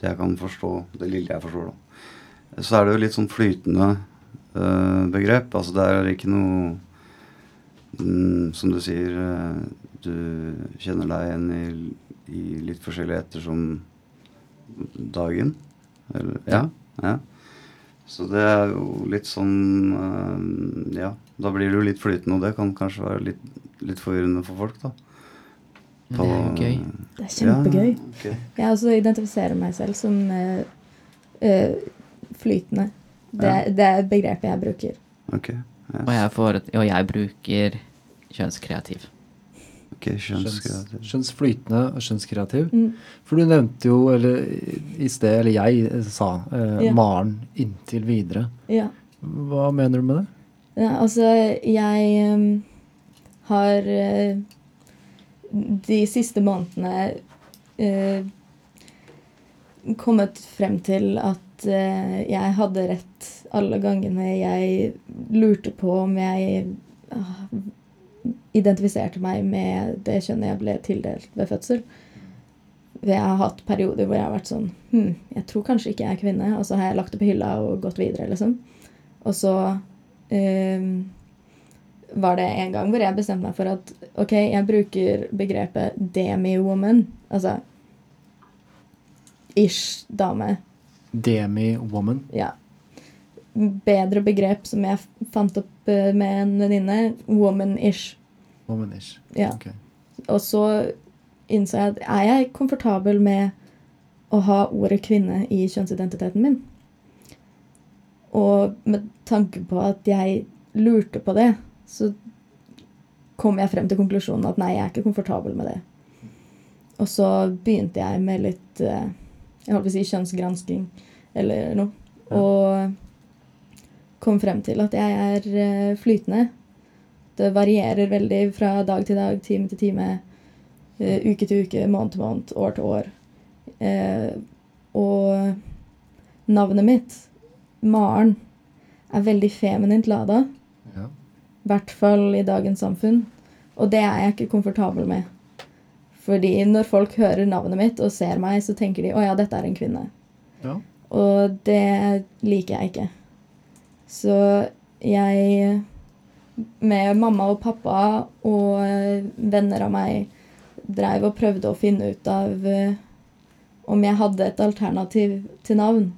det jeg kan forstå, det lille jeg forstår, da. Så er det jo litt sånn flytende uh, begrep. Altså det er ikke noe mm, Som du sier, uh, du kjenner deg igjen i, i litt forskjellig ettersom dagen. Eller, ja, ja. Så det er jo litt sånn uh, Ja, da blir det jo litt flytende, og det kan kanskje være litt, litt forvirrende for folk, da. På, det er gøy. Det er kjempegøy. Ja, okay. Jeg også identifiserer meg selv som eh, eh, flytende. Det, Ja. det er begrepet jeg bruker. Ok, Yes. Og jeg, får, og jeg bruker kjønnskreativ. ok, kjønnskreativ. Kjønnsflytende og kjønnskreativ. Mm. For du nevnte jo, eller i sted, eller jeg eh, sa, uh, Ja. Maren inntil videre. Ja. Hva mener du med det? Altså, jeg ehm, har eh, de siste månedene eh, kommet frem til at eh, jeg hadde rett alle gangene jeg lurte på om jeg ah, identifiserte meg med det kjønnet jeg ble tildelt ved fødsel. Jeg har hatt perioder hvor jeg har vært sånn hm, Jeg tror kanskje ikke jeg er kvinne. Og så har jeg lagt det på hylla og gått videre, liksom. Og så var det en gang hvor jeg bestemte meg for at ok, jeg bruker begrepet demi-woman. Altså ish dame. Demi-woman. Ja. Bedre begrep som jeg fant opp eh, med en venninne. Woman-ish. Woman-ish. Ja. Ok. Og så innså jeg at er jeg komfortabel med å ha ordet kvinne i kjønnsidentiteten min? Og med tanke på at jeg lurte på det, så kom jeg frem til konklusjonen at nei, jeg er ikke komfortabel med det. Og så begynte jeg med litt eh, jeg holdt på å si kjønnsgransking eller noe. Og kom frem til at jeg er eh, flytende. Det varierer veldig fra dag til dag, time til time, eh, uke til uke, måned til måned, år til år. Og navnet mitt, Maren, er veldig feminint lada. Ja. I hvert fall i dagens samfunn. Og det er jeg ikke komfortabel med. Fordi når folk hører navnet mitt og ser meg, så tenker de 'Å ja, dette er en kvinne'. Ja. Og det liker jeg ikke. Så jeg med mamma og pappa og eh, venner av meg dreiv og prøvde å finne ut av eh, om jeg hadde et alternativ til navn.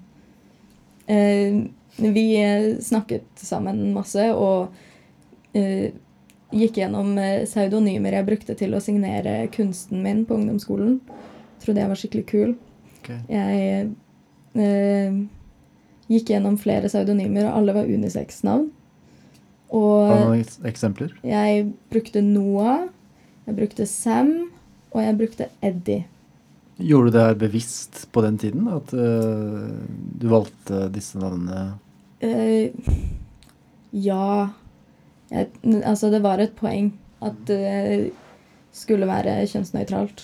Eh, vi eh, snakket sammen masse og eh, gikk gjennom pseudonymer jeg brukte til å signere kunsten min på ungdomsskolen. Trodde jeg var skikkelig kul. Okay. Jeg eh, gikk gjennom flere pseudonymer, og alle var unisex-navn. Har du noen eksempler? jeg brukte Noah, jeg brukte Sam, og jeg brukte Eddie. Gjorde du det her bevisst på den tiden? At uh, du valgte disse navnene? Uh, ja jeg, Altså, det var et poeng at det skulle være kjønnsnøytralt.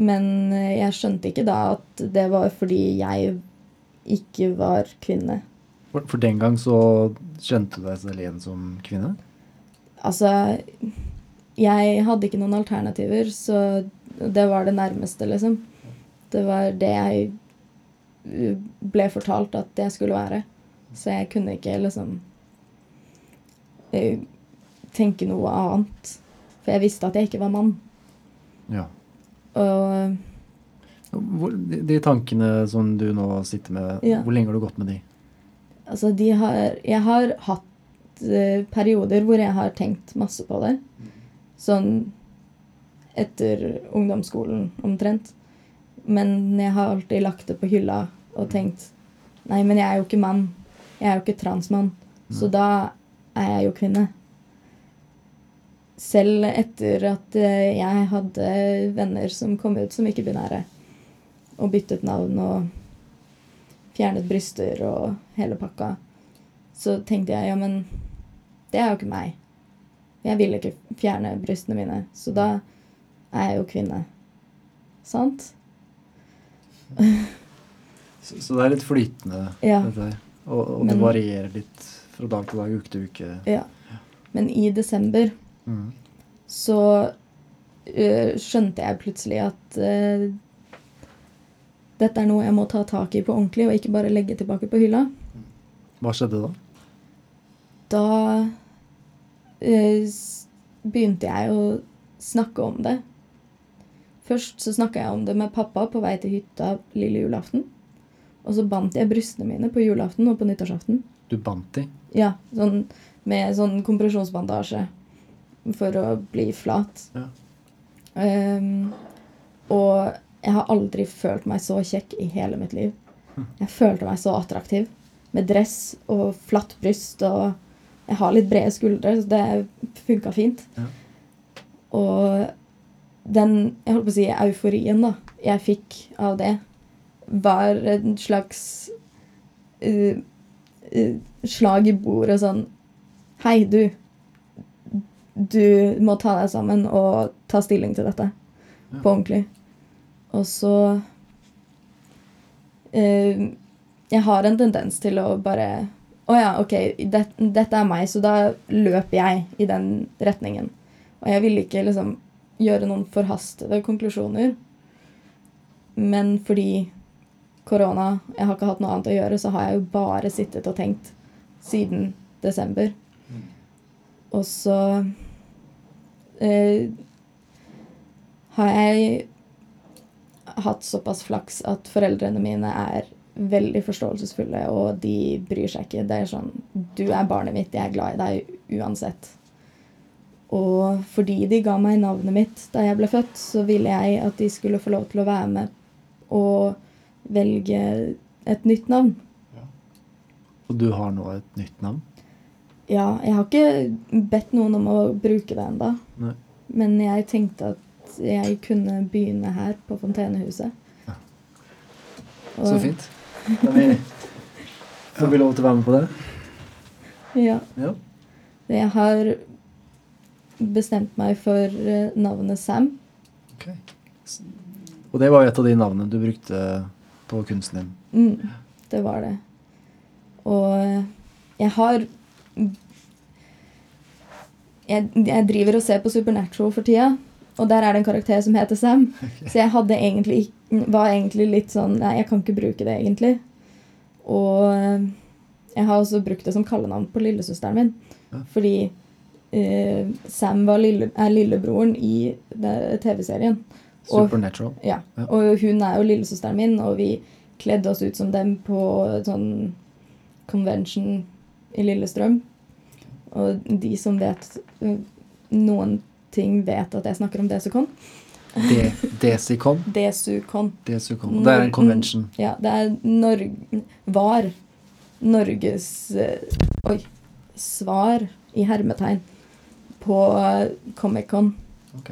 Men eh, jeg skjønte ikke da at det var fordi jeg ikke var kvinne. For, for den gang så kjente du deg selv igjen som kvinne? Altså Jeg hadde ikke noen alternativer, så det var det nærmeste, liksom. Det var det jeg uh, ble fortalt at jeg skulle være. Så jeg kunne ikke liksom uh, tenke noe annet. For jeg visste at jeg ikke var mann. Ja. Og de, de tankene som du nå sitter med, Ja. hvor lenge har du gått med de? altså, de har Jeg har hatt uh, perioder hvor jeg har tenkt masse på det. Sånn etter ungdomsskolen omtrent. Men jeg har alltid lagt det på hylla og tenkt Nei, men jeg er jo ikke mann. Jeg er jo ikke transmann. Så da er jeg jo kvinne. selv etter at eh, jeg hadde venner som kom ut som ikke-binære, og byttet navn og fjernet bryster og hele pakka, så tenkte jeg ja, men det er jo ikke meg. Jeg vil ikke fjerne brystene mine, så da er jeg jo kvinne. Sant? Så, så det er litt flytende, Ja. dette her. Og, og det varierer litt fra dag til dag, uke til uke. ja. Men i desember Mm. så uh, skjønte jeg plutselig at uh, dette er noe jeg må ta tak i på ordentlig, og ikke bare legge tilbake på hylla. Hva skjedde da? Da øh, begynte jeg å snakke om det. Først så snakka jeg om det med pappa på vei til hytta lille julaften. Og så bandt jeg brystene mine på julaften og på nyttårsaften. Du bandt de? Ja, sånn med sånn kompresjonsbandasje for å bli flat. Ja. Um, og jeg har aldri følt meg så kjekk i hele mitt liv. Jeg følte meg så attraktiv. Med dress og flatt bryst og Jeg har litt brede skuldre, så det funka fint. Ja. Og den jeg holdt på å si, euforien da, jeg fikk av det, var en slags uh, uh, slag i bordet sånn Hei, du. Du må ta deg sammen og ta stilling til dette. Ja. På ordentlig. Og så uh, Jeg har en tendens til å bare Å ja, OK, det, dette er meg, så da løper jeg i den retningen. Og jeg ville ikke liksom gjøre noen forhastede konklusjoner. Men fordi korona, jeg har ikke hatt noe annet å gjøre, så har jeg jo bare sittet og tenkt siden desember. Og så eh, har jeg hatt såpass flaks at foreldrene mine er veldig forståelsesfulle, og de bryr seg ikke. Det er sånn Du er barnet mitt, jeg er glad i deg uansett. Og fordi de ga meg navnet mitt da jeg ble født, så ville jeg at de skulle få lov til å være med og velge et nytt navn. Og du har nå et nytt navn? Ja, jeg har ikke bedt noen om å bruke det ennå. Men jeg tenkte at jeg kunne begynne her på Fontenehuset. Ja. Og- Så fint. Da vi, får vi lov til å være med på det? Ja. Ja. Jeg har bestemt meg for eh, navnet Sam. Ok. Og det var jo et av de navnene du brukte på kunsten din. Mm, det var det. Og eh, jeg har jeg, jeg driver og ser på Supernatural for tida, og der er det en karakter som heter Sam. Så jeg hadde egentlig var egentlig litt sånn Nei, jeg kan ikke bruke det, egentlig. Og eh, jeg har også brukt det som kallenavn på lillesøsteren min. Ja. Fordi Sam var lille, er lillebroren i TV-serien. Supernatural. Og, Ja. Og hun er jo lillesøsteren min, og vi kledde oss ut som dem på sånn convention i Lillestrøm. Og de som vet øh, noen ting, vet at jeg snakker om Desicon. De, Desicon. Desukon. Desicon. Det er en convention. Ja, det er Norg... Var Norges eh, Oi. Svar i hermetegn på eh, Comic-Con. Ok.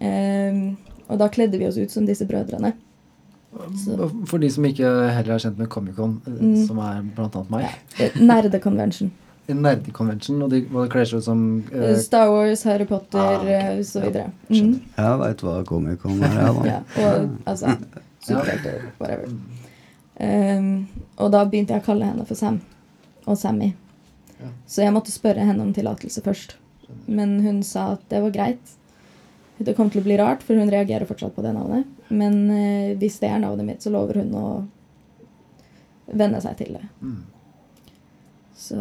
Um, og da kledde vi oss ut som disse brødrene. Så- For de som ikke heller er kjent med Comic-Con, eh, Mm. som er blant annet meg. Ja. Nerdekonvensjon. Nerdekonvensjon, nerdeconvention, og de kler seg ut som eh, Star Wars, Harry Potter Ah, okay. eh, så videre. Ja. Mm. Jeg veit hva Comic-Con er, jeg, da. Ja, og altså Superhelter, whatever. Um, og da begynte jeg å kalle henne for Sam og Sammy. Ja. Så jeg måtte spørre henne om tillatelse først. Men hun sa at det var greit. Det kom til å bli rart, for hun reagerer fortsatt på det navnet. Men eh, hvis det er navnet mitt, så lover hun å venne seg til det. mm. Så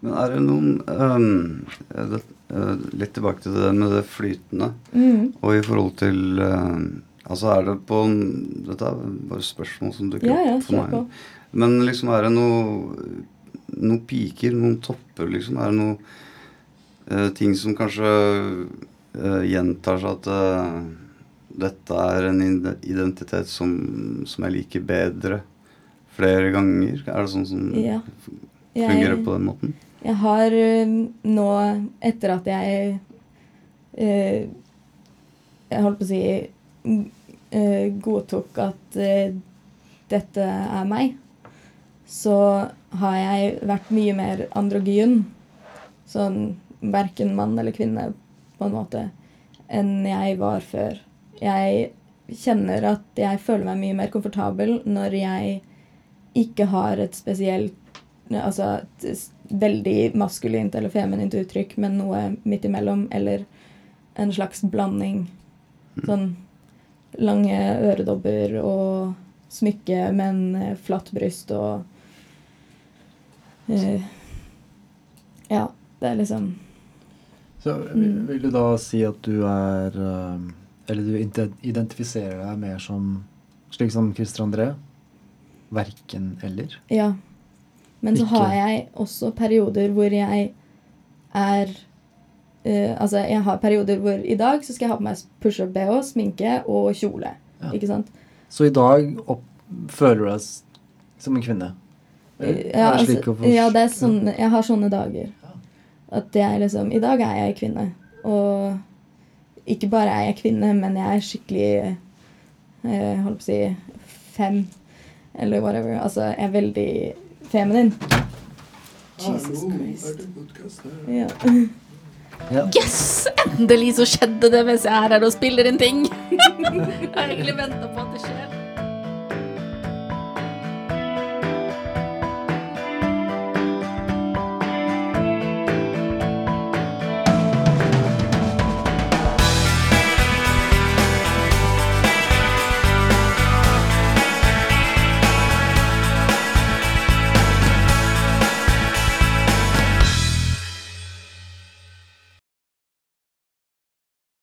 Men er det noen um, Litt tilbake til det med det flytende. mm, Og i forhold til ehm, Altså er det på Dette er bare spørsmål som dukker Ja, ja, opp for meg. på. Men liksom er det noe Noen piker, noen topper, liksom? Er det noe ting som kanskje eh, gjentar seg at eh, dette er en identitet som, som jeg liker bedre flere ganger? Er det sånn som ja. fungerer Jeg- på den måten? Jeg har eh, nå, etter at jeg eh, Jeg holdt på å si eh, godtok at eh, dette er meg, så har jeg vært mye mer androgyn. Sånn verken mann eller kvinne, på en måte, enn jeg var før. Jeg kjenner at jeg føler meg mye mer komfortabel når jeg ikke har et spesielt Altså et veldig maskulint eller feminint uttrykk, men noe midt imellom, eller en slags blanding. Sånn lange øredobber og smykke, men en flatt bryst og uh, Ja, det er liksom Så Mm. vil du da si at du er eh, Eller du identifiserer deg mer som slik som Christer André? Verken eller? Ja. Men så har jeg også perioder hvor jeg er Uh, Altså, jeg har perioder hvor i dag så skal jeg ha på meg pushup-bh, sminke og kjole. Ja. Ikke sant? Så i dag opp, føler du deg som en kvinne? Ja, det altså, ja, det er sånn, jeg har sånne dager. At jeg liksom I dag er jeg kvinne. Og ikke bare er jeg kvinne, men jeg er skikkelig eh, Holdt på å si fem, eller whatever. Altså, jeg er veldig feminin. Jesus Christ. Ja. Ja. Yes! Endelig så skjedde det mens jeg er her og spiller en ting. jeg har egentlig venta på at det skjer.